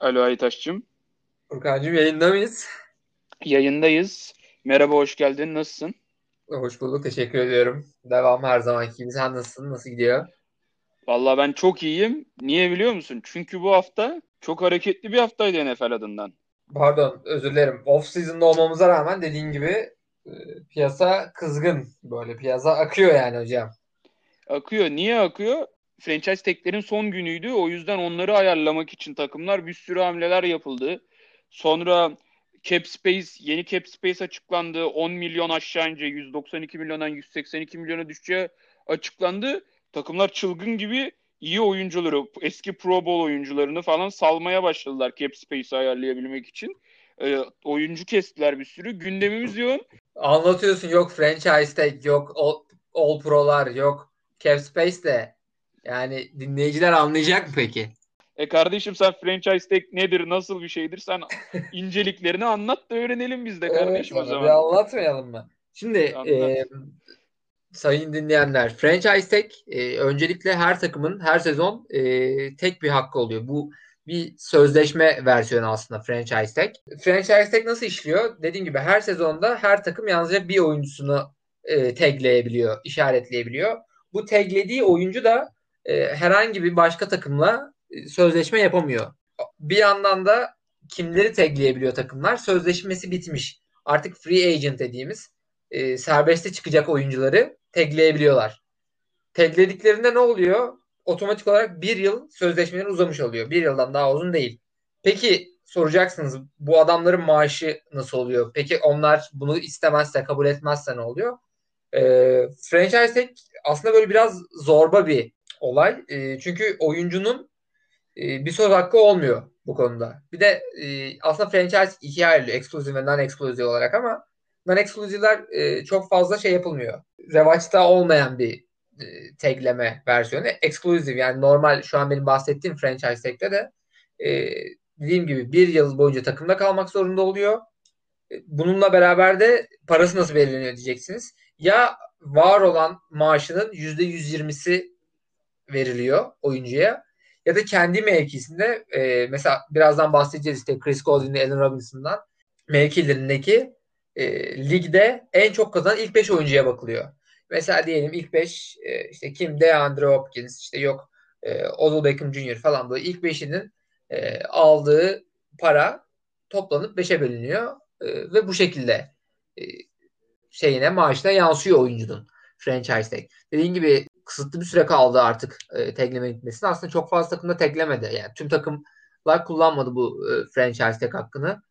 Alo Aytaş'cığım. Furkan'cığım yayında mıyız? Yayındayız. Merhaba, hoş geldin. Nasılsın? Hoş bulduk. Teşekkür ediyorum. Devam her zamanki gibi. Sen nasılsın? Nasıl gidiyor? Vallahi ben çok iyiyim. Niye biliyor musun? Çünkü bu hafta çok hareketli bir haftaydı NFL adından. Pardon, özür dilerim. Off season'da olmamıza rağmen dediğin gibi e, piyasa kızgın. Böyle piyasa akıyor yani hocam. Akıyor. Niye akıyor? Franchise tag'lerin son günüydü. O yüzden onları ayarlamak için takımlar bir sürü hamleler yapıldı. Sonra cap space, yeni cap space açıklandı. 10 milyon aşağı ince 192 milyondan 182 milyona düşeceği açıklandı. Takımlar çılgın gibi iyi oyuncuları, eski Pro Bowl oyuncularını falan salmaya başladılar cap space'i ayarlayabilmek için. Ee, oyuncu kestiler bir sürü. Gündemimiz yoğun. Anlatıyorsun yok franchise tag, yok all, all pro'lar, yok cap space de yani dinleyiciler anlayacak mı peki? E kardeşim sen franchise tag nedir, nasıl bir şeydir? Sen inceliklerini anlat da öğrenelim biz de kardeşim evet, o zaman. Anlatmayalım mı? Şimdi e, sayın dinleyenler franchise tag e, öncelikle her takımın her sezon e, tek bir hakkı oluyor. Bu bir sözleşme versiyonu aslında franchise tag. Franchise tag nasıl işliyor? Dediğim gibi her sezonda her takım yalnızca bir oyuncusunu e, tagleyebiliyor, işaretleyebiliyor. Bu taglediği oyuncu da e, herhangi bir başka takımla e, sözleşme yapamıyor. Bir yandan da kimleri tagleyebiliyor takımlar? Sözleşmesi bitmiş. Artık free agent dediğimiz e, serbeste çıkacak oyuncuları tagleyebiliyorlar. Taglediklerinde ne oluyor? Otomatik olarak bir yıl sözleşmeleri uzamış oluyor. Bir yıldan daha uzun değil. Peki soracaksınız bu adamların maaşı nasıl oluyor? Peki onlar bunu istemezse, kabul etmezse ne oluyor? E, franchise tag aslında böyle biraz zorba bir olay. E, çünkü oyuncunun e, bir söz hakkı olmuyor bu konuda. Bir de e, aslında franchise ikiye ayrılıyor. Exclusive ve non-exclusive olarak ama non-exclusive'ler e, çok fazla şey yapılmıyor. Revaçta olmayan bir e, tagleme versiyonu. Exclusive yani normal şu an benim bahsettiğim franchise tag'de de e, dediğim gibi bir yıl boyunca takımda kalmak zorunda oluyor. E, bununla beraber de parası nasıl belirleniyor diyeceksiniz. Ya var olan maaşının %120'si veriliyor oyuncuya ya da kendi mevkisinde e, mesela birazdan bahsedeceğiz işte Chris Godwin Allen Robinson'dan mevkilerindeki e, ligde en çok kazanan ilk 5 oyuncuya bakılıyor. Mesela diyelim ilk 5 e, işte kim DeAndre Hopkins işte yok e, Odell Beckham Jr. falan böyle ilk 5'inin e, aldığı para toplanıp 5'e bölünüyor e, ve bu şekilde e, şeyine maaşına yansıyor oyuncunun franchise tag. Dediğim gibi kısıtlı bir süre kaldı artık e, tagleme gitmesine. Aslında çok fazla takımda taglemedi. Yani tüm takımlar kullanmadı bu e, franchise tag hakkını.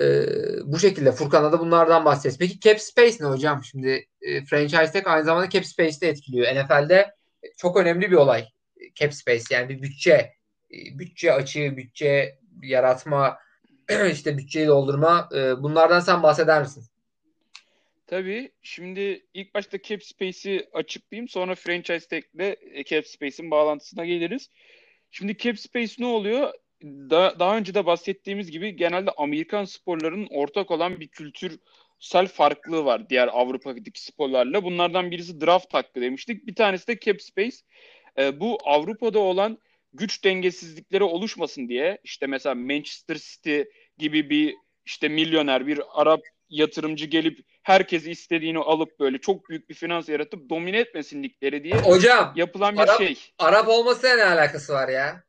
E, bu şekilde Furkan'da da bunlardan bahsedeceğiz. Peki cap space ne hocam? Şimdi e, franchise tag aynı zamanda cap space'i de etkiliyor. NFL'de çok önemli bir olay. Cap space yani bir bütçe e, bütçe açığı, bütçe yaratma, işte bütçeyi doldurma. E, bunlardan sen bahseder misin? Tabii. Şimdi ilk başta cap space'i açıklayayım. Sonra franchise tag'le cap space'in bağlantısına geliriz. Şimdi cap space ne oluyor? Da, daha önce de bahsettiğimiz gibi genelde Amerikan sporlarının ortak olan bir kültürsel farklılığı var diğer Avrupa'daki sporlarla. Bunlardan birisi draft hakkı demiştik. Bir tanesi de cap space. Ee, bu Avrupa'da olan güç dengesizlikleri oluşmasın diye işte mesela Manchester City gibi bir işte milyoner bir Arap yatırımcı gelip herkesi istediğini alıp böyle çok büyük bir finans yaratıp domine etmesin ligleri diye Hocam, yapılan bir Arap, şey. Arap olmasına ne alakası var ya?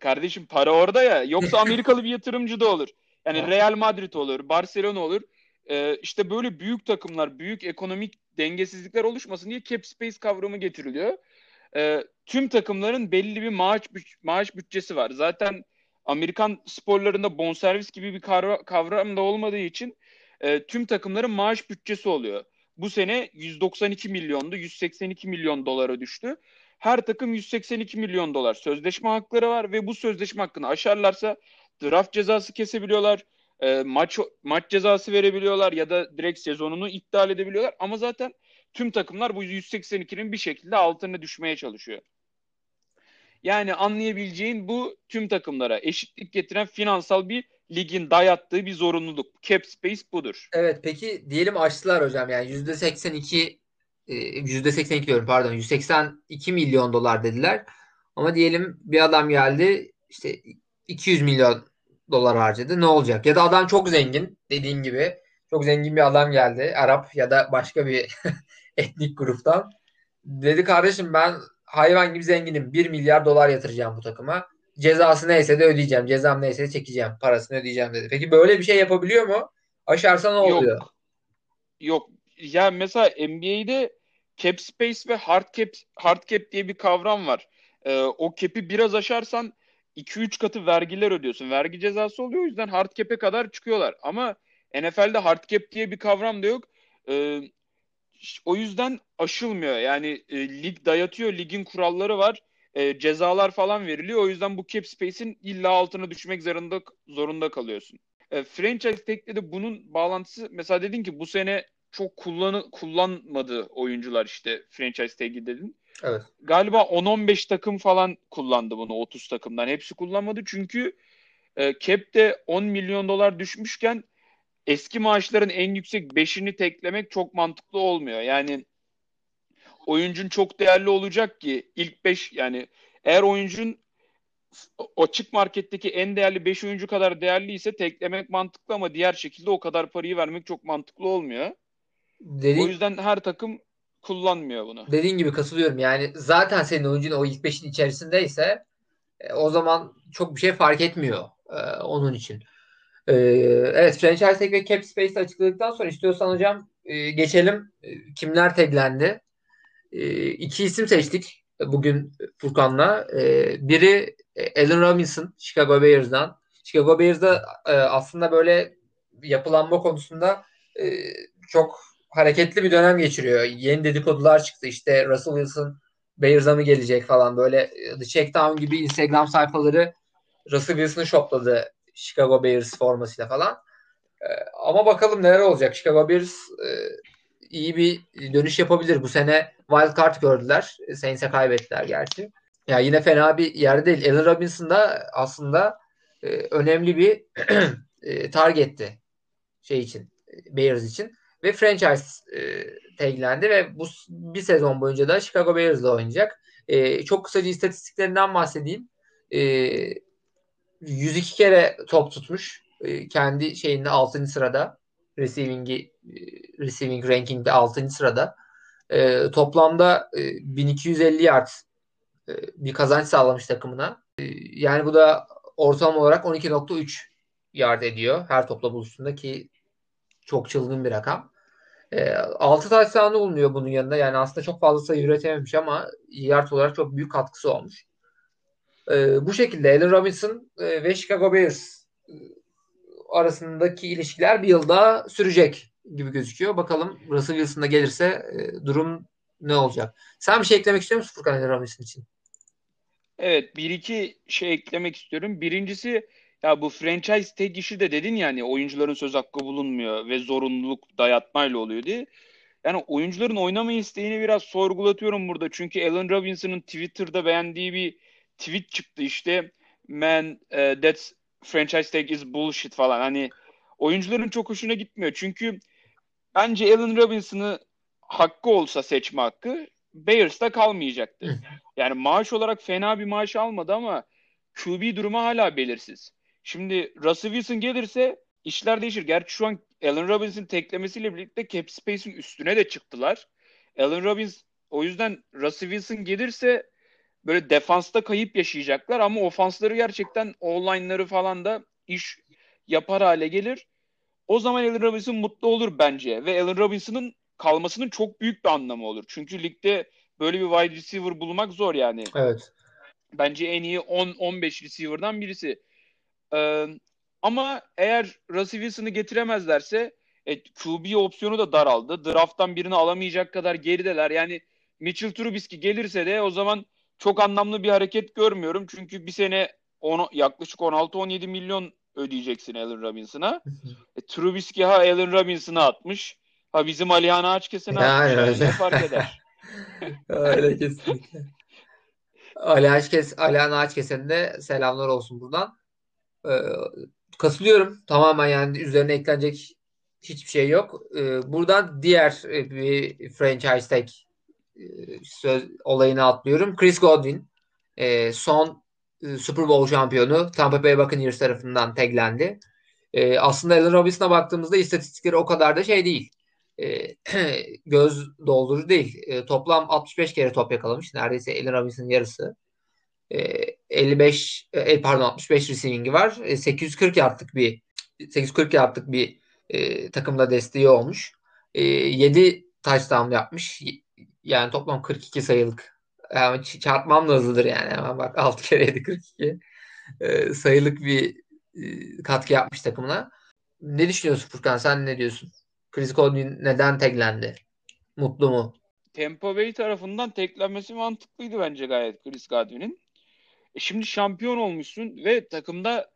Kardeşim para orada ya. Yoksa Amerikalı bir yatırımcı da olur. Yani Real Madrid olur, Barcelona olur. Ee, işte böyle büyük takımlar, büyük ekonomik dengesizlikler oluşmasın diye cap space kavramı getiriliyor. Ee, tüm takımların belli bir maaş maaş bütçesi var. Zaten Amerikan sporlarında bonservis gibi bir kavram da olmadığı için e, tüm takımların maaş bütçesi oluyor. Bu sene 192 milyondu, 182 milyon dolara düştü. Her takım 182 milyon dolar sözleşme hakları var ve bu sözleşme hakkını aşarlarsa draft cezası kesebiliyorlar, e, maç maç cezası verebiliyorlar ya da direkt sezonunu iptal edebiliyorlar. Ama zaten tüm takımlar bu 182'nin bir şekilde altına düşmeye çalışıyor. Yani anlayabileceğin bu tüm takımlara eşitlik getiren finansal bir ligin dayattığı bir zorunluluk. Cap space budur. Evet peki diyelim açtılar hocam yani %82 %82 e, diyorum pardon 182 milyon dolar dediler. Ama diyelim bir adam geldi işte 200 milyon dolar harcadı. Ne olacak? Ya da adam çok zengin dediğin gibi. Çok zengin bir adam geldi. Arap ya da başka bir etnik gruptan. Dedi kardeşim ben hayvan gibi zenginim. 1 milyar dolar yatıracağım bu takıma. Cezası neyse de ödeyeceğim. Cezam neyse de çekeceğim. Parasını ödeyeceğim dedi. Peki böyle bir şey yapabiliyor mu? Aşarsa ne oluyor? Yok. Yok. Ya mesela NBA'de cap space ve hard cap hard cap diye bir kavram var. Ee, o cap'i biraz aşarsan 2-3 katı vergiler ödüyorsun. Vergi cezası oluyor. O yüzden hard cap'e kadar çıkıyorlar. Ama NFL'de hard cap diye bir kavram da yok. Ee, o yüzden aşılmıyor. Yani e, lig dayatıyor. Ligin kuralları var. E, cezalar falan veriliyor. O yüzden bu cap space'in illa altına düşmek zorunda zorunda kalıyorsun. E, franchise tag'de de bunun bağlantısı mesela dedin ki bu sene çok kullanı, kullanmadı oyuncular işte franchise tag'i dedin. Evet. Galiba 10-15 takım falan kullandı bunu 30 takımdan. Hepsi kullanmadı çünkü e, cap de 10 milyon dolar düşmüşken eski maaşların en yüksek 5'ini teklemek çok mantıklı olmuyor. Yani oyuncun çok değerli olacak ki ilk 5 yani eğer oyuncun açık marketteki en değerli 5 oyuncu kadar değerliyse teklemek mantıklı ama diğer şekilde o kadar parayı vermek çok mantıklı olmuyor. Dediğin, o yüzden her takım kullanmıyor bunu. Dediğin gibi katılıyorum. Yani zaten senin oyuncun o ilk 5'in içerisindeyse e, o zaman çok bir şey fark etmiyor e, onun için. E, evet franchise tag ve cap space açıkladıktan sonra istiyorsan hocam e, geçelim. E, kimler taglendi? E, iki isim seçtik bugün Furkan'la. E, biri Allen Robinson Chicago Bears'dan. Chicago Bears'da e, aslında böyle yapılanma konusunda e, çok hareketli bir dönem geçiriyor. Yeni dedikodular çıktı. İşte Russell Wilson Bears'a mı gelecek falan böyle The Checkdown gibi Instagram sayfaları Russell Wilson'ı shopladı Chicago Bears formasıyla falan. E, ama bakalım neler olacak. Chicago Bears e, iyi bir dönüş yapabilir. Bu sene wild card gördüler. Saints'e kaybettiler gerçi. Ya yine fena bir yerde değil. Allen Robinson da aslında e, önemli bir e, targetti şey için Bears için ve franchise e, taglendi ve bu bir sezon boyunca da Chicago Bears'la oynayacak. E, çok kısaca istatistiklerinden bahsedeyim. E, 102 kere top tutmuş. E, kendi şeyinde 6. sırada receiving'i e, receiving ranking'de 6. sırada. E, toplamda e, 1250 yard e, bir kazanç sağlamış takımına. E, yani bu da ortalama olarak 12.3 yard ediyor her topla buluştuğunda ki çok çılgın bir rakam. E, 6 touchdown'ı bulunuyor bunun yanında. Yani aslında çok fazla sayı üretememiş ama yard olarak çok büyük katkısı olmuş. E, bu şekilde Allen Robinson e, ve Chicago Bears e, arasındaki ilişkiler bir yılda sürecek gibi gözüküyor. Bakalım Russell Wilson'da gelirse e, durum ne olacak? Sen bir şey eklemek istiyor musun Furkan Robinson için? Evet bir iki şey eklemek istiyorum. Birincisi ya bu franchise tag işi de dedin yani oyuncuların söz hakkı bulunmuyor ve zorunluluk dayatmayla oluyor diye. Yani oyuncuların oynama isteğini biraz sorgulatıyorum burada. Çünkü Allen Robinson'ın Twitter'da beğendiği bir tweet çıktı işte. Man uh, that's franchise tag is bullshit falan. Hani oyuncuların çok hoşuna gitmiyor. Çünkü bence Allen Robinson'ı hakkı olsa seçme hakkı Bears'ta kalmayacaktı. Yani maaş olarak fena bir maaş almadı ama QB durumu hala belirsiz. Şimdi Russell Wilson gelirse işler değişir. Gerçi şu an Allen Robinson teklemesiyle birlikte cap space'in üstüne de çıktılar. Allen Robinson o yüzden Russell Wilson gelirse böyle defansta kayıp yaşayacaklar ama ofansları gerçekten o-line'ları falan da iş yapar hale gelir. O zaman Allen Robinson mutlu olur bence ve Allen Robinson'ın kalmasının çok büyük bir anlamı olur. Çünkü ligde böyle bir wide receiver bulmak zor yani. Evet. Bence en iyi 10-15 receiver'dan birisi. Ee, ama eğer Russell Wilson'ı getiremezlerse e, QB opsiyonu da daraldı. Draft'tan birini alamayacak kadar gerideler. Yani Mitchell Trubisky gelirse de o zaman çok anlamlı bir hareket görmüyorum. Çünkü bir sene onu, yaklaşık 16-17 milyon ödeyeceksin Allen Robinson'a. e, Trubisky ha Allen Robinson'a atmış. Ha bizim Alihan Ağaçkesen'e yani atmış. Ne fark eder? öyle kesinlikle. Ali Ağaçkes, Alihan Ağaçkesen'e de selamlar olsun buradan. Ee, katılıyorum. Tamamen yani üzerine eklenecek hiçbir şey yok. Ee, buradan diğer e, bir franchise tag söz olayını atlıyorum. Chris Godwin e, son e, Super Bowl şampiyonu Tampa Bay Buccaneers tarafından taglendi. E, aslında Allen Robinson'a baktığımızda istatistikleri o kadar da şey değil. E, göz doldurucu değil. E, toplam 65 kere top yakalamış. Neredeyse Allen Robinson'ın yarısı. E, 55 e, pardon 65 receiving'i var. E, 840 yaptık bir 840 yaptık bir e, takımda desteği olmuş. E, 7 touchdown yapmış. Yani toplam 42 sayılık. Yani çarpmam da hızlıdır yani. Hemen bak 6 kere 7 42. E, sayılık bir e, katkı yapmış takımına. Ne düşünüyorsun Furkan? Sen ne diyorsun? Chris Godwin neden teklendi? Mutlu mu? Tampa Bay tarafından teklenmesi mantıklıydı bence gayet Chris Godwin'in. E şimdi şampiyon olmuşsun ve takımda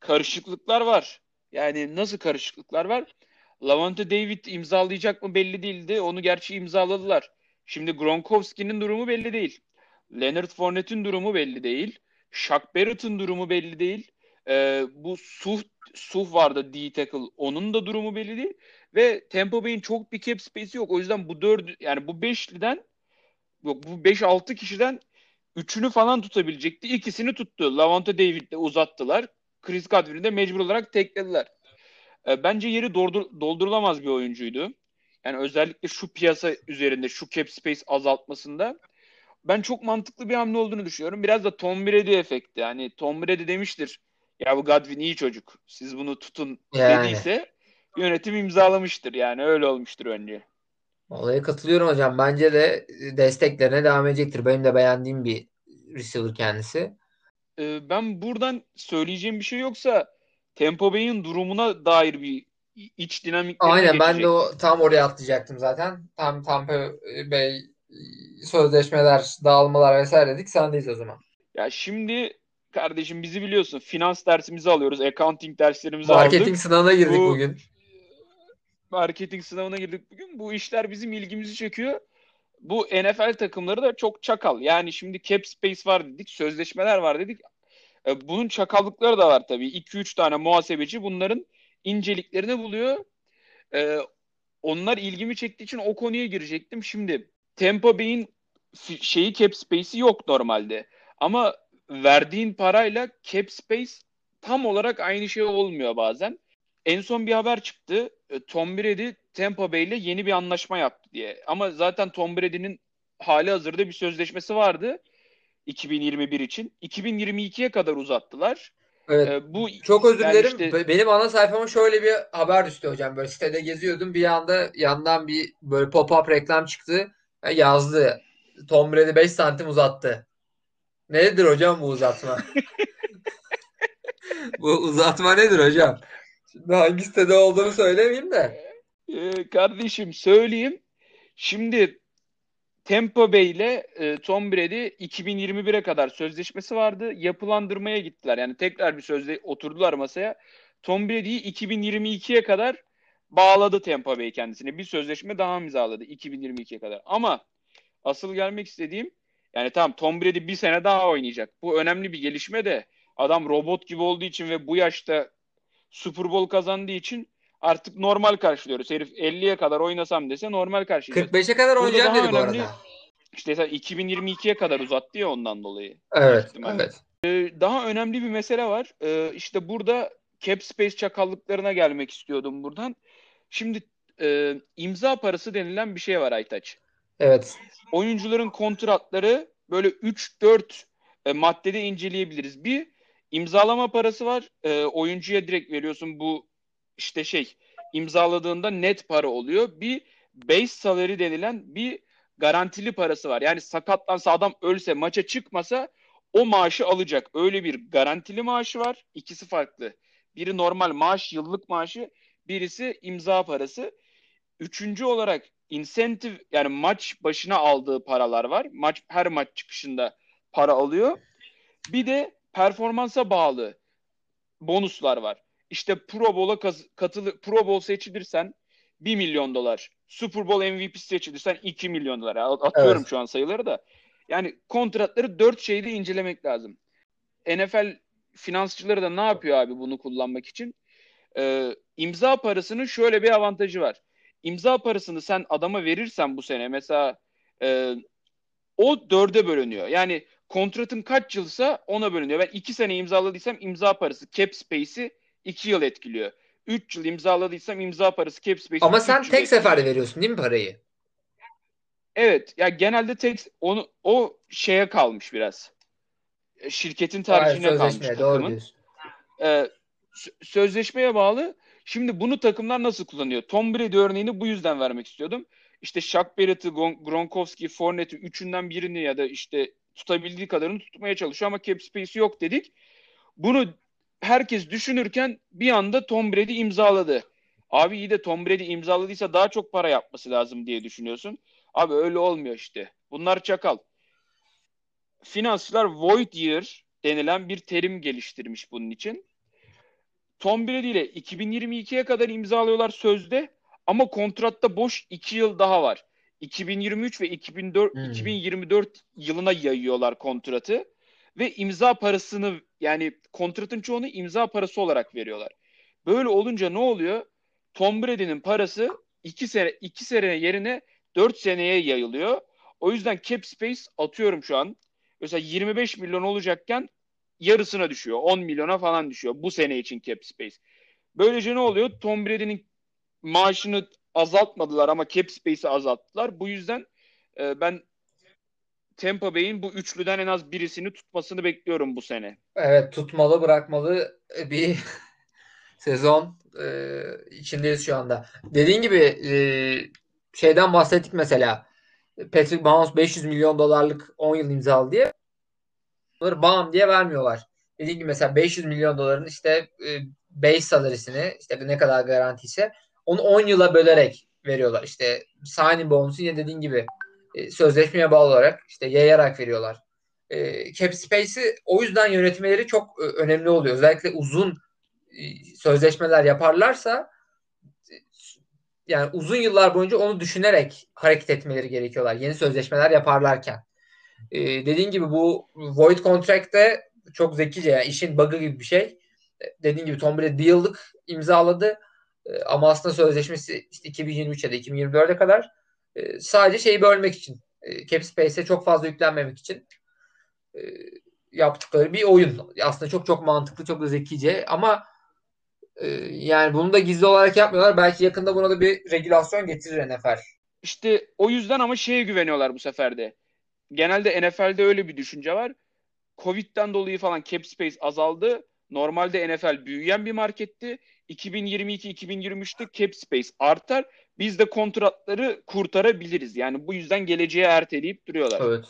karışıklıklar var. Yani nasıl karışıklıklar var? Lavante David imzalayacak mı belli değildi. Onu gerçi imzaladılar. Şimdi Gronkowski'nin durumu belli değil. Leonard Fournette'in durumu belli değil. Shaq Barrett'ın durumu belli değil. Ee, bu Suh, Suh vardı D tackle. Onun da durumu belli değil. Ve Tampa Bay'in çok bir cap space'i yok. O yüzden bu dört yani bu beşliden yok bu 5-6 kişiden üçünü falan tutabilecekti. İkisini tuttu. Lavante David'le uzattılar. Chris Godwin'i de mecbur olarak teklediler. E, bence yeri doldur, doldurulamaz bir oyuncuydu. Yani özellikle şu piyasa üzerinde şu cap space azaltmasında ben çok mantıklı bir hamle olduğunu düşünüyorum. Biraz da Tom Brady efekti. Yani Tom Brady demiştir. Ya bu Godwin iyi çocuk. Siz bunu tutun yani. dediyse yönetim imzalamıştır. Yani öyle olmuştur önce. Olaya katılıyorum hocam. Bence de desteklerine devam edecektir. Benim de beğendiğim bir receiver kendisi. Ee, ben buradan söyleyeceğim bir şey yoksa Tempo Bay'in durumuna dair bir iç dinamiklerine Aynen geçecek. ben de o tam oraya atlayacaktım zaten. Tam Tampa Bay sözleşmeler, dağılmalar vesaire dedik. Sendeyiz o zaman. Ya şimdi kardeşim bizi biliyorsun. Finans dersimizi alıyoruz. Accounting derslerimizi Marketing aldık. Marketing sınavına girdik Bu, bugün. Marketing sınavına girdik bugün. Bu işler bizim ilgimizi çekiyor. Bu NFL takımları da çok çakal. Yani şimdi cap space var dedik, sözleşmeler var dedik. E, bunun çakallıkları da var tabii. 2-3 tane muhasebeci bunların inceliklerini buluyor. E, onlar ilgimi çektiği için o konuya girecektim. Şimdi Tampa Bay'in şeyi cap space'i yok normalde. Ama verdiğin parayla cap space tam olarak aynı şey olmuyor bazen. En son bir haber çıktı. E, Tom Brady Tampa Bay ile yeni bir anlaşma yaptı diye. Ama zaten Tom Brady'nin hali hazırda bir sözleşmesi vardı 2021 için. 2022'ye kadar uzattılar. Evet. Ee, bu çok özür dilerim. Yani işte... Benim ana sayfama şöyle bir haber düştü hocam. Böyle sitede geziyordum. Bir anda yandan bir böyle pop-up reklam çıktı. Yazdı. Tom Brady 5 santim uzattı. Nedir hocam bu uzatma? bu uzatma nedir hocam? Şimdi hangi sitede olduğunu söylemeyeyim de. Ee, kardeşim söyleyeyim. Şimdi Tampa Bay ile e, Tom Brady 2021'e kadar sözleşmesi vardı. Yapılandırmaya gittiler. Yani tekrar bir sözle oturdular masaya. Tom Brady'yi 2022'ye kadar bağladı Tampa Bay kendisine. Bir sözleşme daha imzaladı 2022'ye kadar. Ama asıl gelmek istediğim yani tamam Tom Brady bir sene daha oynayacak. Bu önemli bir gelişme de adam robot gibi olduğu için ve bu yaşta Super Bowl kazandığı için artık normal karşılıyoruz. Herif 50'ye kadar oynasam dese normal karşılıyoruz. 45'e kadar oynayacağım dedi bu arada. İşte 2022'ye kadar uzattı ya ondan dolayı. Evet, evet. Ee, daha önemli bir mesele var. Ee, işte burada cap space çakallıklarına gelmek istiyordum buradan. Şimdi e, imza parası denilen bir şey var Aytaç. Evet. Oyuncuların kontratları böyle 3-4 e, maddede inceleyebiliriz. Bir imzalama parası var. E, oyuncuya direkt veriyorsun bu işte şey imzaladığında net para oluyor. Bir base salary denilen bir garantili parası var. Yani sakatlansa adam ölse maça çıkmasa o maaşı alacak. Öyle bir garantili maaşı var. İkisi farklı. Biri normal maaş, yıllık maaşı. Birisi imza parası. Üçüncü olarak insentif yani maç başına aldığı paralar var. Maç her maç çıkışında para alıyor. Bir de performansa bağlı bonuslar var. İşte Pro Bowl'a katılı Pro Bowl seçilirsen 1 milyon dolar. Super Bowl MVP seçilirsen 2 milyon dolar. Atıyorum evet. şu an sayıları da. Yani kontratları 4 şeyde incelemek lazım. NFL finansçıları da ne yapıyor abi bunu kullanmak için? Ee, imza parasının şöyle bir avantajı var. İmza parasını sen adama verirsen bu sene mesela e, o dörde bölünüyor. Yani kontratın kaç yılsa ona bölünüyor. Ben 2 sene imzaladıysam imza parası cap space'i 2 yıl etkiliyor. 3 yıl imzaladıysam imza parası cap space'i Ama sen tek seferde veriyorsun değil mi parayı? Evet. Ya genelde tek onu o şeye kalmış biraz. Şirketin tercihine Hayır, kalmış takımın. Ee, sözleşmeye bağlı. Şimdi bunu takımlar nasıl kullanıyor? Tom Brady örneğini bu yüzden vermek istiyordum. İşte Shaq Barrett'ı, Gronkowski, Fournette'i üçünden birini ya da işte tutabildiği kadarını tutmaya çalışıyor ama cap space'i yok dedik. Bunu herkes düşünürken bir anda Tom Brady imzaladı. Abi iyi de Tom Brady imzaladıysa daha çok para yapması lazım diye düşünüyorsun. Abi öyle olmuyor işte. Bunlar çakal. Finansçılar void year denilen bir terim geliştirmiş bunun için. Tom Brady ile 2022'ye kadar imzalıyorlar sözde ama kontratta boş 2 yıl daha var. 2023 ve 2004, hmm. 2024 yılına yayıyorlar kontratı ve imza parasını yani kontratın çoğunu imza parası olarak veriyorlar. Böyle olunca ne oluyor? Tom Brady'nin parası 2 sene 2 sene yerine 4 seneye yayılıyor. O yüzden cap space atıyorum şu an. Mesela 25 milyon olacakken yarısına düşüyor. 10 milyona falan düşüyor bu sene için cap space. Böylece ne oluyor? Tom Brady'nin maaşını azaltmadılar ama cap space'i azalttılar. Bu yüzden e, ben Tampa Bay'in bu üçlüden en az birisini tutmasını bekliyorum bu sene. Evet tutmalı bırakmalı bir sezon e, içindeyiz şu anda. Dediğin gibi e, şeyden bahsettik mesela. Patrick Mahomes 500 milyon dolarlık 10 yıl imzaladı diye bunları bam diye vermiyorlar. Dediğim gibi mesela 500 milyon doların işte e, base salary'sini işte ne kadar garantiyse onu 10 yıla bölerek veriyorlar. İşte signing bonus'u yine dediğin gibi e, sözleşmeye bağlı olarak işte yayarak veriyorlar. E, cap space'i o yüzden yönetmeleri çok e, önemli oluyor. Özellikle uzun e, sözleşmeler yaparlarsa yani uzun yıllar boyunca onu düşünerek hareket etmeleri gerekiyorlar. Yeni sözleşmeler yaparlarken. E, dediğin gibi bu void contract'te çok zekice yani işin bug'ı gibi bir şey. Dediğin gibi Tom Brady yıllık imzaladı. Ama aslında sözleşmesi işte 2023 ya da 2024'e kadar e, sadece şeyi bölmek için. E, cap space'e çok fazla yüklenmemek için e, yaptıkları bir oyun. Aslında çok çok mantıklı, çok da zekice ama e, yani bunu da gizli olarak yapmıyorlar. Belki yakında buna da bir regülasyon getirir NFL. İşte o yüzden ama şeye güveniyorlar bu sefer de. Genelde NFL'de öyle bir düşünce var. Covid'den dolayı falan cap space azaldı. Normalde NFL büyüyen bir marketti. 2022-2023'te cap space artar. Biz de kontratları kurtarabiliriz. Yani bu yüzden geleceğe erteleyip duruyorlar. Evet.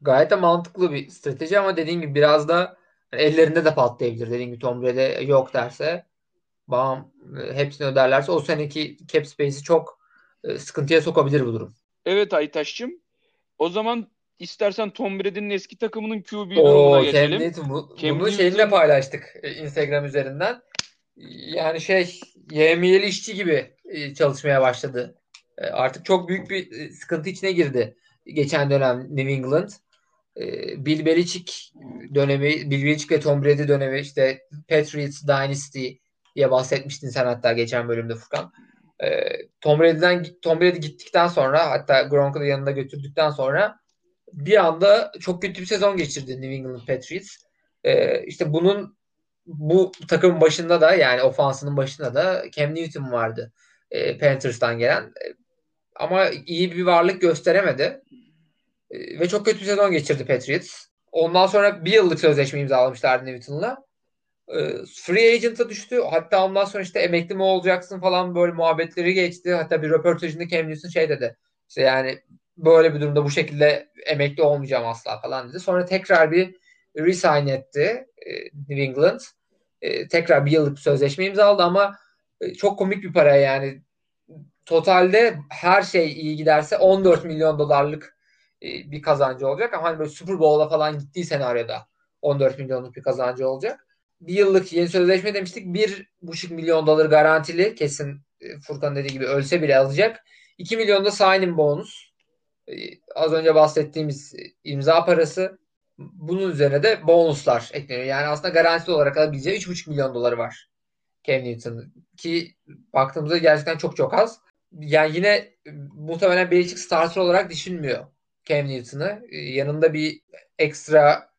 Gayet de mantıklı bir strateji ama dediğim gibi biraz da ellerinde de patlayabilir. Dediğim gibi Tom Brady yok derse bam hepsini öderlerse o seneki cap space'i çok e, sıkıntıya sokabilir bu durum. Evet Aytaş'cığım. O zaman istersen Tom Brady'nin eski takımının QB durumuna geçelim. Cam Newton, bu, Cam bunu şeyinle paylaştık e, Instagram üzerinden. Yani şey yemiyeli işçi gibi e, çalışmaya başladı. E, artık çok büyük bir sıkıntı içine girdi geçen dönem New England. Bill Belichick dönemi, Bill Belichick ve Tom Brady dönemi işte Patriots Dynasty diye bahsetmiştin sen hatta geçen bölümde Furkan. Tom Brady'den Tom Brady gittikten sonra hatta Gronk'u da yanında götürdükten sonra bir anda çok kötü bir sezon geçirdi New England Patriots. İşte bunun bu takımın başında da yani ofansının başında da Cam Newton vardı. E, Panthers'tan gelen. E, ama iyi bir varlık gösteremedi. E, ve çok kötü bir sezon geçirdi Patriots. Ondan sonra bir yıllık sözleşme imzalamışlardı Newton'la. E, free agent'a düştü. Hatta ondan sonra işte emekli mi olacaksın falan böyle muhabbetleri geçti. Hatta bir röportajında Cam Newton şey dedi. İşte yani böyle bir durumda bu şekilde emekli olmayacağım asla falan dedi. Sonra tekrar bir resign etti e, New England. E, tekrar bir yıllık bir sözleşme imzaladı ama e, çok komik bir para yani. Totalde her şey iyi giderse 14 milyon dolarlık bir kazancı olacak. Ama hani böyle Super Bowl'a falan gittiği senaryoda 14 milyonluk bir kazancı olacak. Bir yıllık yeni sözleşme demiştik. 1,5 milyon dolar garantili kesin Furkan dediği gibi ölse bile alacak. 2 milyon da signing bonus. Ee, az önce bahsettiğimiz imza parası bunun üzerine de bonuslar ekleniyor. Yani aslında garantili olarak alabileceği 3,5 milyon doları var Cam Newton. Ki baktığımızda gerçekten çok çok az. Yani yine muhtemelen Belichick starter olarak düşünmüyor Cam Newton'ı. E, yanında bir ekstra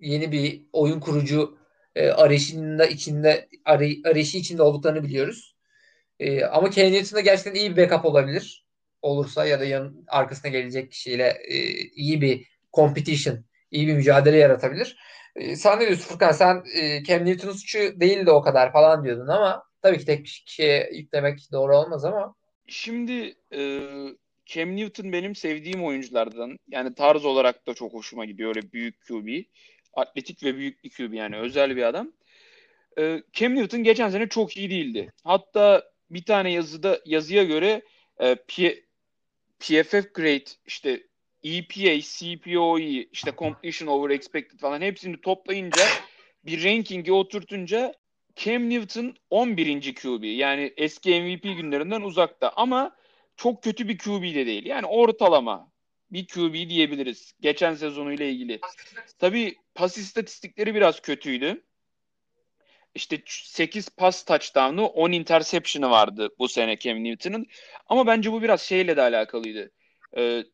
yeni bir oyun kurucu e, arayışında içinde aray, arayışı içinde olduklarını biliyoruz. E, ama Cam Newton da gerçekten iyi bir backup olabilir. Olursa ya da yan, arkasına gelecek kişiyle e, iyi bir competition, iyi bir mücadele yaratabilir. E, sen ne diyorsun Furkan? Sen e, Cam Newton'un suçu değildi o kadar falan diyordun ama tabii ki tek kişiye yüklemek doğru olmaz ama. Şimdi e, Cam Newton benim sevdiğim oyunculardan. Yani tarz olarak da çok hoşuma gidiyor. Öyle büyük QB. Atletik ve büyük bir QB yani özel bir adam. E, Cam Newton geçen sene çok iyi değildi. Hatta bir tane yazıda yazıya göre e, P, PFF grade işte EPA, CPOE, işte completion over expected falan hepsini toplayınca bir rankingi oturtunca Cam Newton 11. QB. Yani eski MVP günlerinden uzakta ama çok kötü bir QB de değil. Yani ortalama bir QB diyebiliriz. Geçen sezonuyla ilgili. Tabii pas istatistikleri biraz kötüydü. İşte 8 pas touchdown'u 10 interception'ı vardı bu sene Cam Newton'ın. Ama bence bu biraz şeyle de alakalıydı. Ee,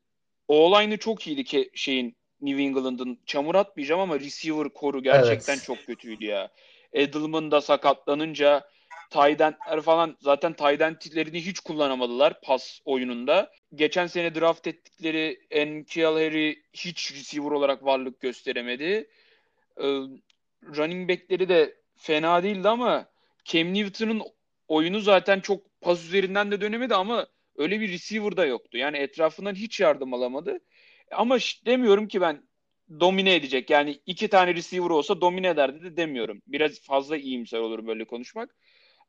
o çok iyiydi ki şeyin New England'ın. Çamur atmayacağım ama receiver koru gerçekten evet. çok kötüydü ya. Edelman da sakatlanınca Tyden'ler falan zaten Tyden'lerini hiç kullanamadılar pas oyununda. Geçen sene draft ettikleri N'Keal Harry hiç receiver olarak varlık gösteremedi. Ee, running back'leri de fena değildi ama Cam Newton'un oyunu zaten çok pas üzerinden de dönemedi ama öyle bir receiver da yoktu. Yani etrafından hiç yardım alamadı. Ama demiyorum ki ben domine edecek. Yani iki tane receiver olsa domine ederdi de demiyorum. Biraz fazla iyimser olur böyle konuşmak.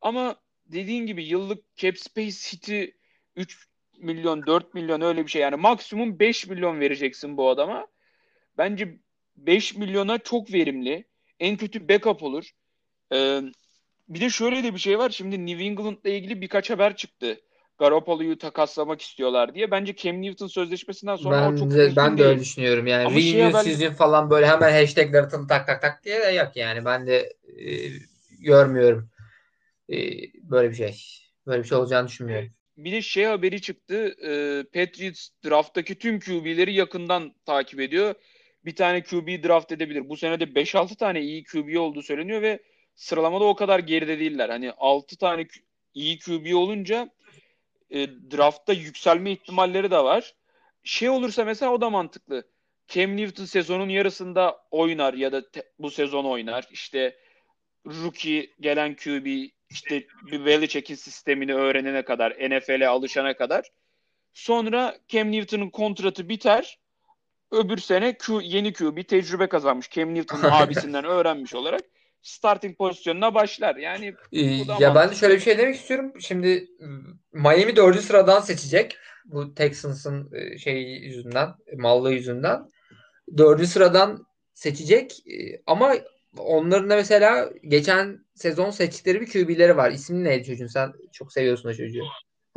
Ama dediğin gibi yıllık cap space hiti 3 milyon 4 milyon öyle bir şey. Yani maksimum 5 milyon vereceksin bu adama. Bence 5 milyona çok verimli. En kötü backup olur. Ee, bir de şöyle de bir şey var. Şimdi New England'la ilgili birkaç haber çıktı. Garoppolo'yu takaslamak istiyorlar diye. Bence Cam Newton sözleşmesinden sonra ben o çok de, Ben de öyle düşünüyorum. Yani Ama şey haber... sizin falan böyle hemen hashtagleri tak tak tak diye de yok yani. Ben de e, görmüyorum e, böyle bir şey. Böyle bir şey olacağını düşünmüyorum. Bir de şey haberi çıktı. E, Patriots drafttaki tüm QB'leri yakından takip ediyor. Bir tane QB draft edebilir. Bu sene de 5-6 tane iyi QB olduğu söyleniyor ve sıralamada o kadar geride değiller. Hani 6 tane iyi QB olunca e, draftta yükselme ihtimalleri de var. Şey olursa mesela o da mantıklı. Cam Newton sezonun yarısında oynar ya da te, bu sezon oynar. İşte rookie gelen QB işte bir Belichick'in sistemini öğrenene kadar, NFL'e alışana kadar. Sonra Cam Newton'un kontratı biter. Öbür sene Q, yeni QB tecrübe kazanmış. Cam Newton'un abisinden öğrenmiş olarak starting pozisyonuna başlar. Yani ee, ya ben de şöyle bir şey demek istiyorum. Şimdi Miami dördüncü sıradan seçecek. Bu Texans'ın şey yüzünden, mallı yüzünden. Dördüncü sıradan seçecek. E, ama onların da mesela geçen sezon seçtikleri bir QB'leri var. İsmi neydi çocuğun? Sen çok seviyorsun o çocuğu.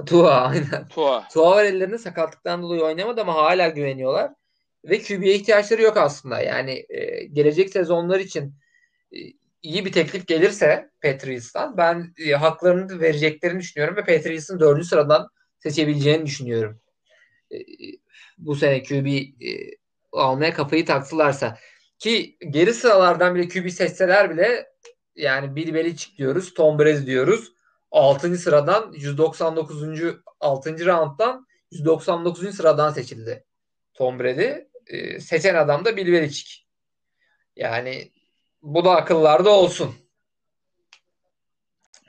Tua aynen. Tua. Tua var ellerinde sakatlıktan dolayı oynamadı ama hala güveniyorlar. Ve QB'ye ihtiyaçları yok aslında. Yani e, gelecek sezonlar için iyi bir teklif gelirse Patriots'tan ben e, haklarını vereceklerini düşünüyorum ve Patriots'ın dördüncü sıradan seçebileceğini düşünüyorum. E, bu sene QB e, almaya kafayı taktılarsa ki geri sıralardan bile QB seçseler bile yani Bill Belichick diyoruz, Tom Brady diyoruz. 6. sıradan 199. 6. rounddan 199. sıradan seçildi Tom Brady. E, seçen adam da Bill Belichick. Yani bu da akıllarda olsun.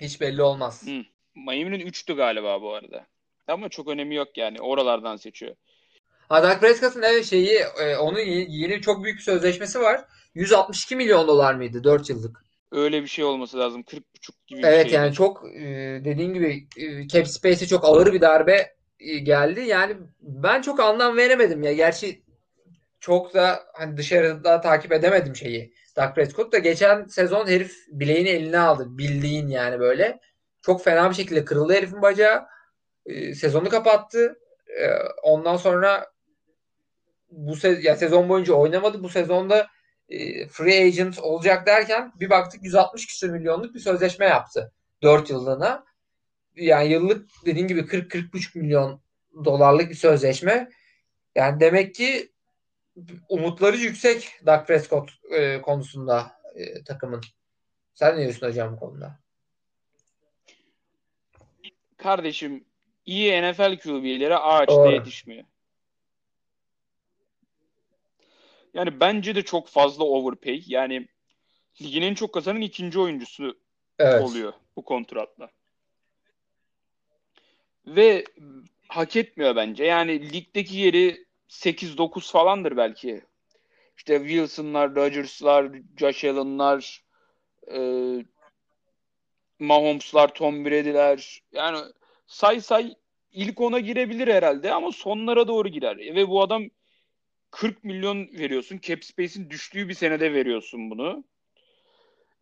Hiç belli olmaz. Hı. Miami'nin 3'tü galiba bu arada. Ama çok önemi yok yani. Oralardan seçiyor. Ha, Dak Prescott'ın evet şeyi e, onun yeni çok büyük bir sözleşmesi var. 162 milyon dolar mıydı 4 yıllık? Öyle bir şey olması lazım. 40,5 gibi bir Evet yani çok e, dediğin gibi e, cap space'e çok ağır bir darbe e, geldi. Yani ben çok anlam veremedim ya. Gerçi çok da hani dışarıda takip edemedim şeyi. Dak Prescott da geçen sezon herif bileğini eline aldı. Bildiğin yani böyle. Çok fena bir şekilde kırıldı herifin bacağı. E, sezonu kapattı. E, ondan sonra bu se- ya sezon boyunca oynamadı. Bu sezonda e, free agent olacak derken bir baktık 160 küsur milyonluk bir sözleşme yaptı. 4 yıllığına. Yani yıllık dediğin gibi 40-40,5 milyon dolarlık bir sözleşme. Yani demek ki umutları yüksek Dak Prescott e, konusunda e, takımın. Sen ne diyorsun hocam bu konuda? Kardeşim iyi NFL QB'lere ağaçta Doğru. yetişmiyor. Yani bence de çok fazla overpay. Yani ligin en çok kazanan ikinci oyuncusu evet. oluyor bu kontratla. Ve hak etmiyor bence. Yani ligdeki yeri 8-9 falandır belki. İşte Wilson'lar, Rodgers'lar, Josh Allen'lar, e, Mahomes'lar, Tom Brady'ler. Yani say say ilk ona girebilir herhalde ama sonlara doğru girer. Ve bu adam 40 milyon veriyorsun. Cap space'in düştüğü bir senede veriyorsun bunu.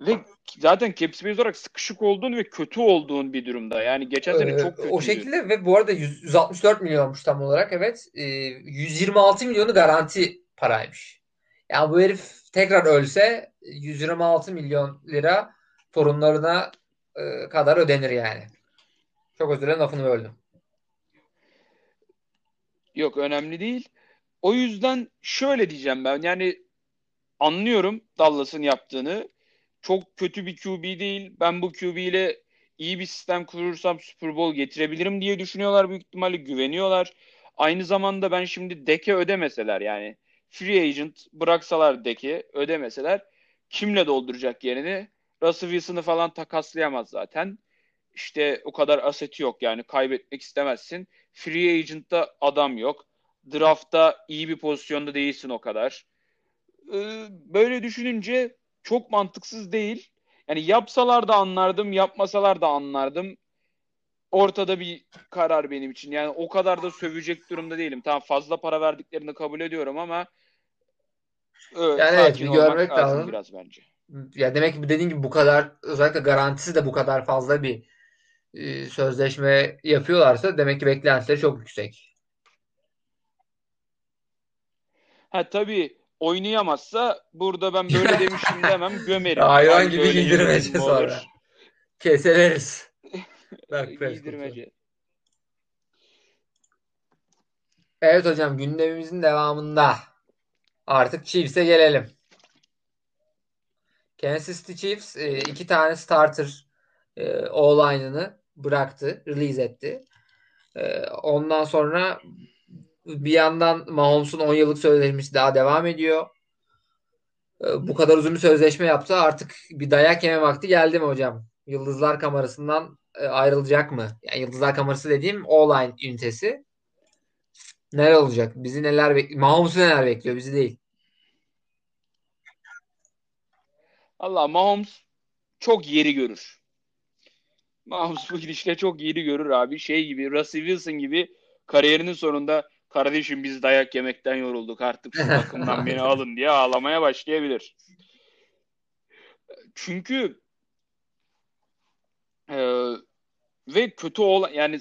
Ve zaten cap space olarak sıkışık olduğun ve kötü olduğun bir durumda. Yani geçen sene ee, çok kötüydü. O şekilde ve bu arada 100, 164 milyonmuş tam olarak evet. Ee, 126 milyonu garanti paraymış. Yani bu herif tekrar ölse 126 milyon lira torunlarına e, kadar ödenir yani. Çok özür dilerim lafını böldüm. Yok önemli değil. O yüzden şöyle diyeceğim ben. Yani anlıyorum Dallas'ın yaptığını. Çok kötü bir QB değil. Ben bu QB ile iyi bir sistem kurursam Super Bowl getirebilirim diye düşünüyorlar büyük ihtimalle güveniyorlar. Aynı zamanda ben şimdi deke ödemeseler yani free agent bıraksalar deki ödemeseler kimle dolduracak yerini? Russell Wilson'ı falan takaslayamaz zaten. İşte o kadar aseti yok yani kaybetmek istemezsin. Free agent'ta adam yok. Draft'ta iyi bir pozisyonda değilsin o kadar. Ee, böyle düşününce çok mantıksız değil. Yani yapsalar da anlardım, yapmasalar da anlardım. Ortada bir karar benim için. Yani o kadar da sövecek durumda değilim. Tamam fazla para verdiklerini kabul ediyorum ama evet, yani evet bir görmek lazım biraz bence. Ya demek ki dediğin gibi bu kadar özellikle garantisi de bu kadar fazla bir e, sözleşme yapıyorlarsa demek ki beklentileri çok yüksek. Ha tabii oynayamazsa burada ben böyle demişim demem gömerim. Hayvan gibi giydirmece sonra. Keseleriz. giydirmece. Evet hocam gündemimizin devamında artık Chiefs'e gelelim. Kansas City Chiefs e, iki tane starter e, all-line'ını bıraktı, release etti. E, ondan sonra bir yandan Mahomes'un 10 yıllık sözleşmesi daha devam ediyor. Ee, bu kadar uzun bir sözleşme yaptı. Artık bir dayak yeme vakti geldi mi hocam? Yıldızlar kamerasından e, ayrılacak mı? Yani Yıldızlar kamerası dediğim online ünitesi. Neler olacak? Bizi neler bekliyor? Mahomes'u neler bekliyor? Bizi değil. Allah Mahomes çok yeri görür. Mahomes bu gidişle çok yeri görür abi. Şey gibi Russell Wilson gibi kariyerinin sonunda kardeşim biz dayak yemekten yorulduk artık şu takımdan beni alın diye ağlamaya başlayabilir. Çünkü e, ve kötü olan yani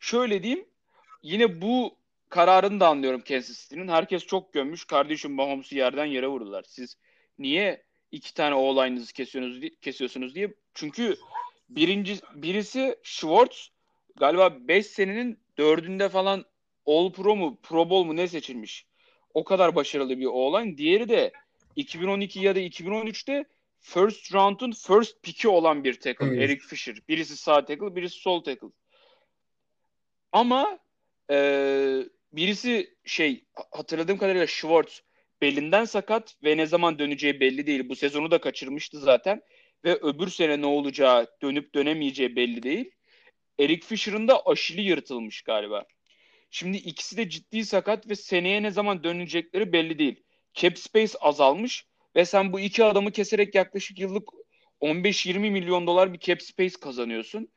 şöyle diyeyim yine bu kararını da anlıyorum Kansas City'nin. Herkes çok gömmüş. Kardeşim Mahomes'u yerden yere vurdular. Siz niye iki tane oğlayınızı kesiyorsunuz, kesiyorsunuz diye. Çünkü birinci birisi Schwartz galiba 5 senenin dördünde falan All Pro mu Pro Bowl mu ne seçilmiş. O kadar başarılı bir oğlan. Diğeri de 2012 ya da 2013'te first round'un first pick'i olan bir tackle. Hmm. Eric Fisher. Birisi sağ tackle, birisi sol tackle. Ama e, birisi şey hatırladığım kadarıyla Schwartz belinden sakat ve ne zaman döneceği belli değil. Bu sezonu da kaçırmıştı zaten ve öbür sene ne olacağı, dönüp dönemeyeceği belli değil. Eric Fisher'ın da aşili yırtılmış galiba. Şimdi ikisi de ciddi sakat ve seneye ne zaman dönecekleri belli değil. Cap space azalmış ve sen bu iki adamı keserek yaklaşık yıllık 15-20 milyon dolar bir cap space kazanıyorsun.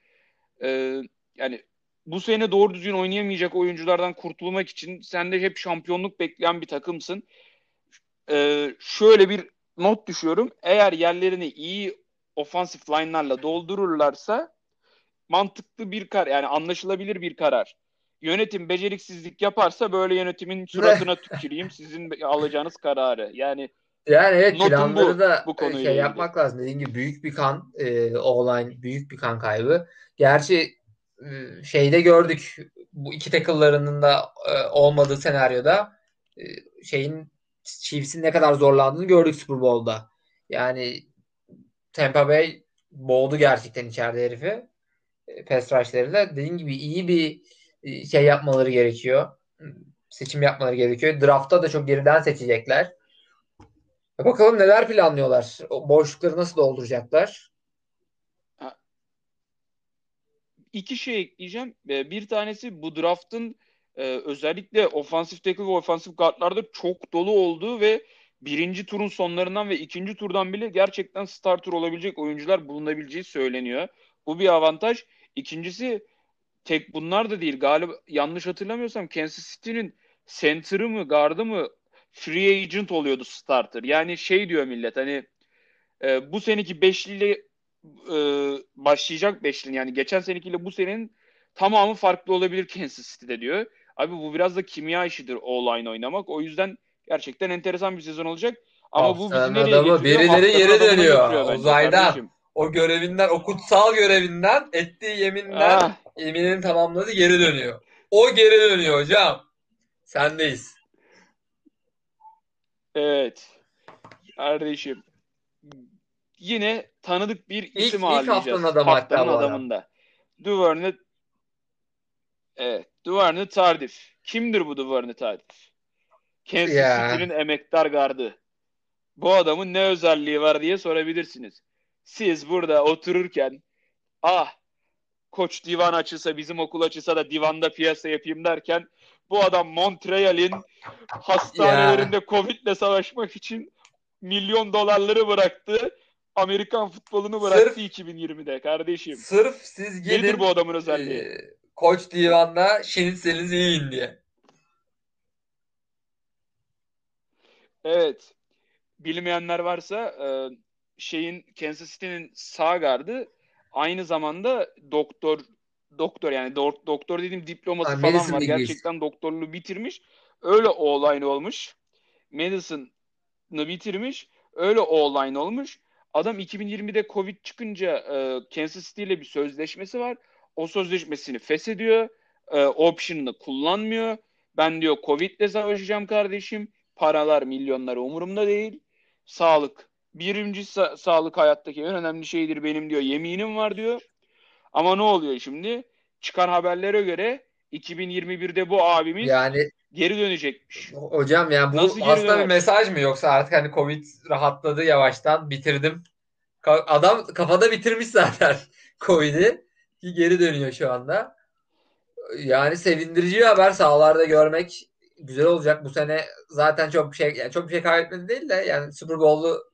Ee, yani bu sene doğru düzgün oynayamayacak oyunculardan kurtulmak için sen de hep şampiyonluk bekleyen bir takımsın. Ee, şöyle bir not düşüyorum. Eğer yerlerini iyi ofansif line'larla doldururlarsa mantıklı bir karar yani anlaşılabilir bir karar yönetim beceriksizlik yaparsa böyle yönetimin suratına tüküreyim sizin alacağınız kararı. Yani yani evet planları bu, da bu şey ilgili. yapmak lazım. Dediğim gibi büyük bir kan e, online büyük bir kan kaybı. Gerçi e, şeyde gördük bu iki tackle'larının da e, olmadığı senaryoda e, şeyin Chiefs'in ne kadar zorlandığını gördük Super Bowl'da. Yani Tampa Bay boğdu gerçekten içeride herifi. E, pass rush'larıyla. Dediğim gibi iyi bir e, şey yapmaları gerekiyor. Seçim yapmaları gerekiyor. Draft'ta da çok geriden seçecekler. Bakalım neler planlıyorlar. O boşlukları nasıl dolduracaklar? İki şey ekleyeceğim. E, bir tanesi bu draft'ın özellikle ofansif tackle ve ofansif guardlarda çok dolu olduğu ve birinci turun sonlarından ve ikinci turdan bile gerçekten starter olabilecek oyuncular bulunabileceği söyleniyor. Bu bir avantaj. İkincisi tek bunlar da değil. Galiba yanlış hatırlamıyorsam Kansas City'nin center'ı mı gardı mı free agent oluyordu starter. Yani şey diyor millet hani e, bu seneki beşliyle e, başlayacak beşlinin yani geçen senekiyle bu senenin tamamı farklı olabilir Kansas City'de diyor. Abi bu biraz da kimya işidir online oynamak. O yüzden gerçekten enteresan bir sezon olacak. Ama Haftanın bu bizi nereye adamı, getiriyor? Birileri yere dönüyor. Uzaydan. O görevinden, o kutsal görevinden ettiği yeminden ah. yeminini tamamladı geri dönüyor. O geri dönüyor hocam. Sendeyiz. Evet. Kardeşim. Yine tanıdık bir isim ilk, ağırlayacağız. İlk haftanın adamı haftanın adamında. Duvernay Evet. Duvernay Tardif. Kimdir bu Duvernay Tardif? Kansas yeah. City'nin emektar gardı. Bu adamın ne özelliği var diye sorabilirsiniz. Siz burada otururken ah koç divan açılsa bizim okul açılsa da divanda piyasa yapayım derken bu adam Montreal'in hastanelerinde yeah. Covid'le savaşmak için milyon dolarları bıraktı. Amerikan futbolunu bıraktı sırf, 2020'de kardeşim. Sırf siz gidin Nedir bu adamın özelliği? E, koç divanda şinitselinizi yiyin diye. Evet. Bilmeyenler varsa e, şeyin Kansas City'nin sağ gardı aynı zamanda doktor doktor yani do- doktor dediğim diploması ha, falan var. Degrees. Gerçekten doktorluğu bitirmiş. Öyle online olmuş. Medicine'ı bitirmiş. Öyle online olmuş. Adam 2020'de Covid çıkınca e, Kansas City ile bir sözleşmesi var. O sözleşmesini feshediyor. E, option'ını kullanmıyor. Ben diyor Covid ile savaşacağım kardeşim. Paralar, milyonlar umurumda değil. Sağlık. Birinci sa- sağlık hayattaki en önemli şeydir benim diyor. Yeminim var diyor. Ama ne oluyor şimdi? Çıkan haberlere göre 2021'de bu abimiz yani geri dönecekmiş. Hocam yani bu Nasıl aslında bir mesaj mı yoksa artık hani Covid rahatladı yavaştan bitirdim. Adam kafada bitirmiş zaten Covid'i. Geri dönüyor şu anda. Yani sevindirici bir haber sahalarda görmek güzel olacak. Bu sene zaten çok bir şey yani çok bir şey kaybetmedi değil de yani Super Bowl'u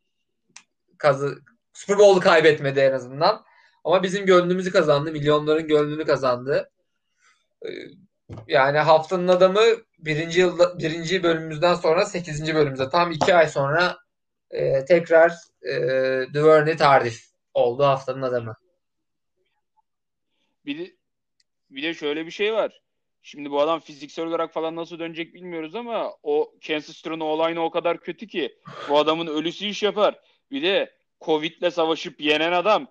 kazı Super Bowl'u kaybetmedi en azından. Ama bizim gönlümüzü kazandı. Milyonların gönlünü kazandı. Ee, yani haftanın adamı birinci yılda, birinci bölümümüzden sonra sekizinci bölümümüzde tam iki ay sonra e, tekrar e, Duvernay Tardif oldu haftanın adamı. Bir de, bir de şöyle bir şey var. Şimdi bu adam fiziksel olarak falan nasıl dönecek bilmiyoruz ama o Kansas City'nin olayını o kadar kötü ki bu adamın ölüsü iş yapar. Bir de Covid'le savaşıp yenen adam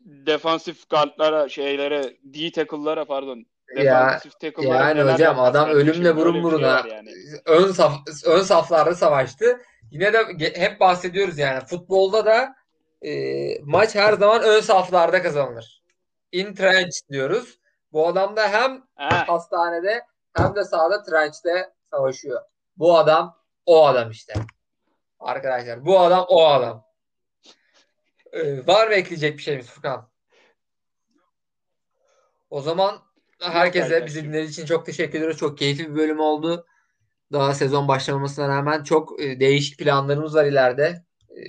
defansif guardlara şeylere D tackle'lara pardon ya, yani hocam adam ölümle burun buruna yani. ön saf ön saflarda savaştı. Yine de hep bahsediyoruz yani futbolda da e, maç her zaman ön saflarda kazanılır. In trench diyoruz. Bu adam da hem ha. hastanede hem de sahada trench'te savaşıyor. Bu adam o adam işte. Arkadaşlar bu adam o adam. Ee, var mı ekleyecek bir şeyimiz Furkan? O zaman herkese bizi dinlediği için çok teşekkür ediyoruz. Çok keyifli bir bölüm oldu. Daha sezon başlamamasına rağmen çok e, değişik planlarımız var ileride. E,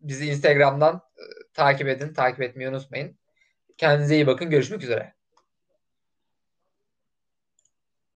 bizi Instagram'dan e, takip edin. Takip etmeyi unutmayın. Kendinize iyi bakın. Görüşmek üzere.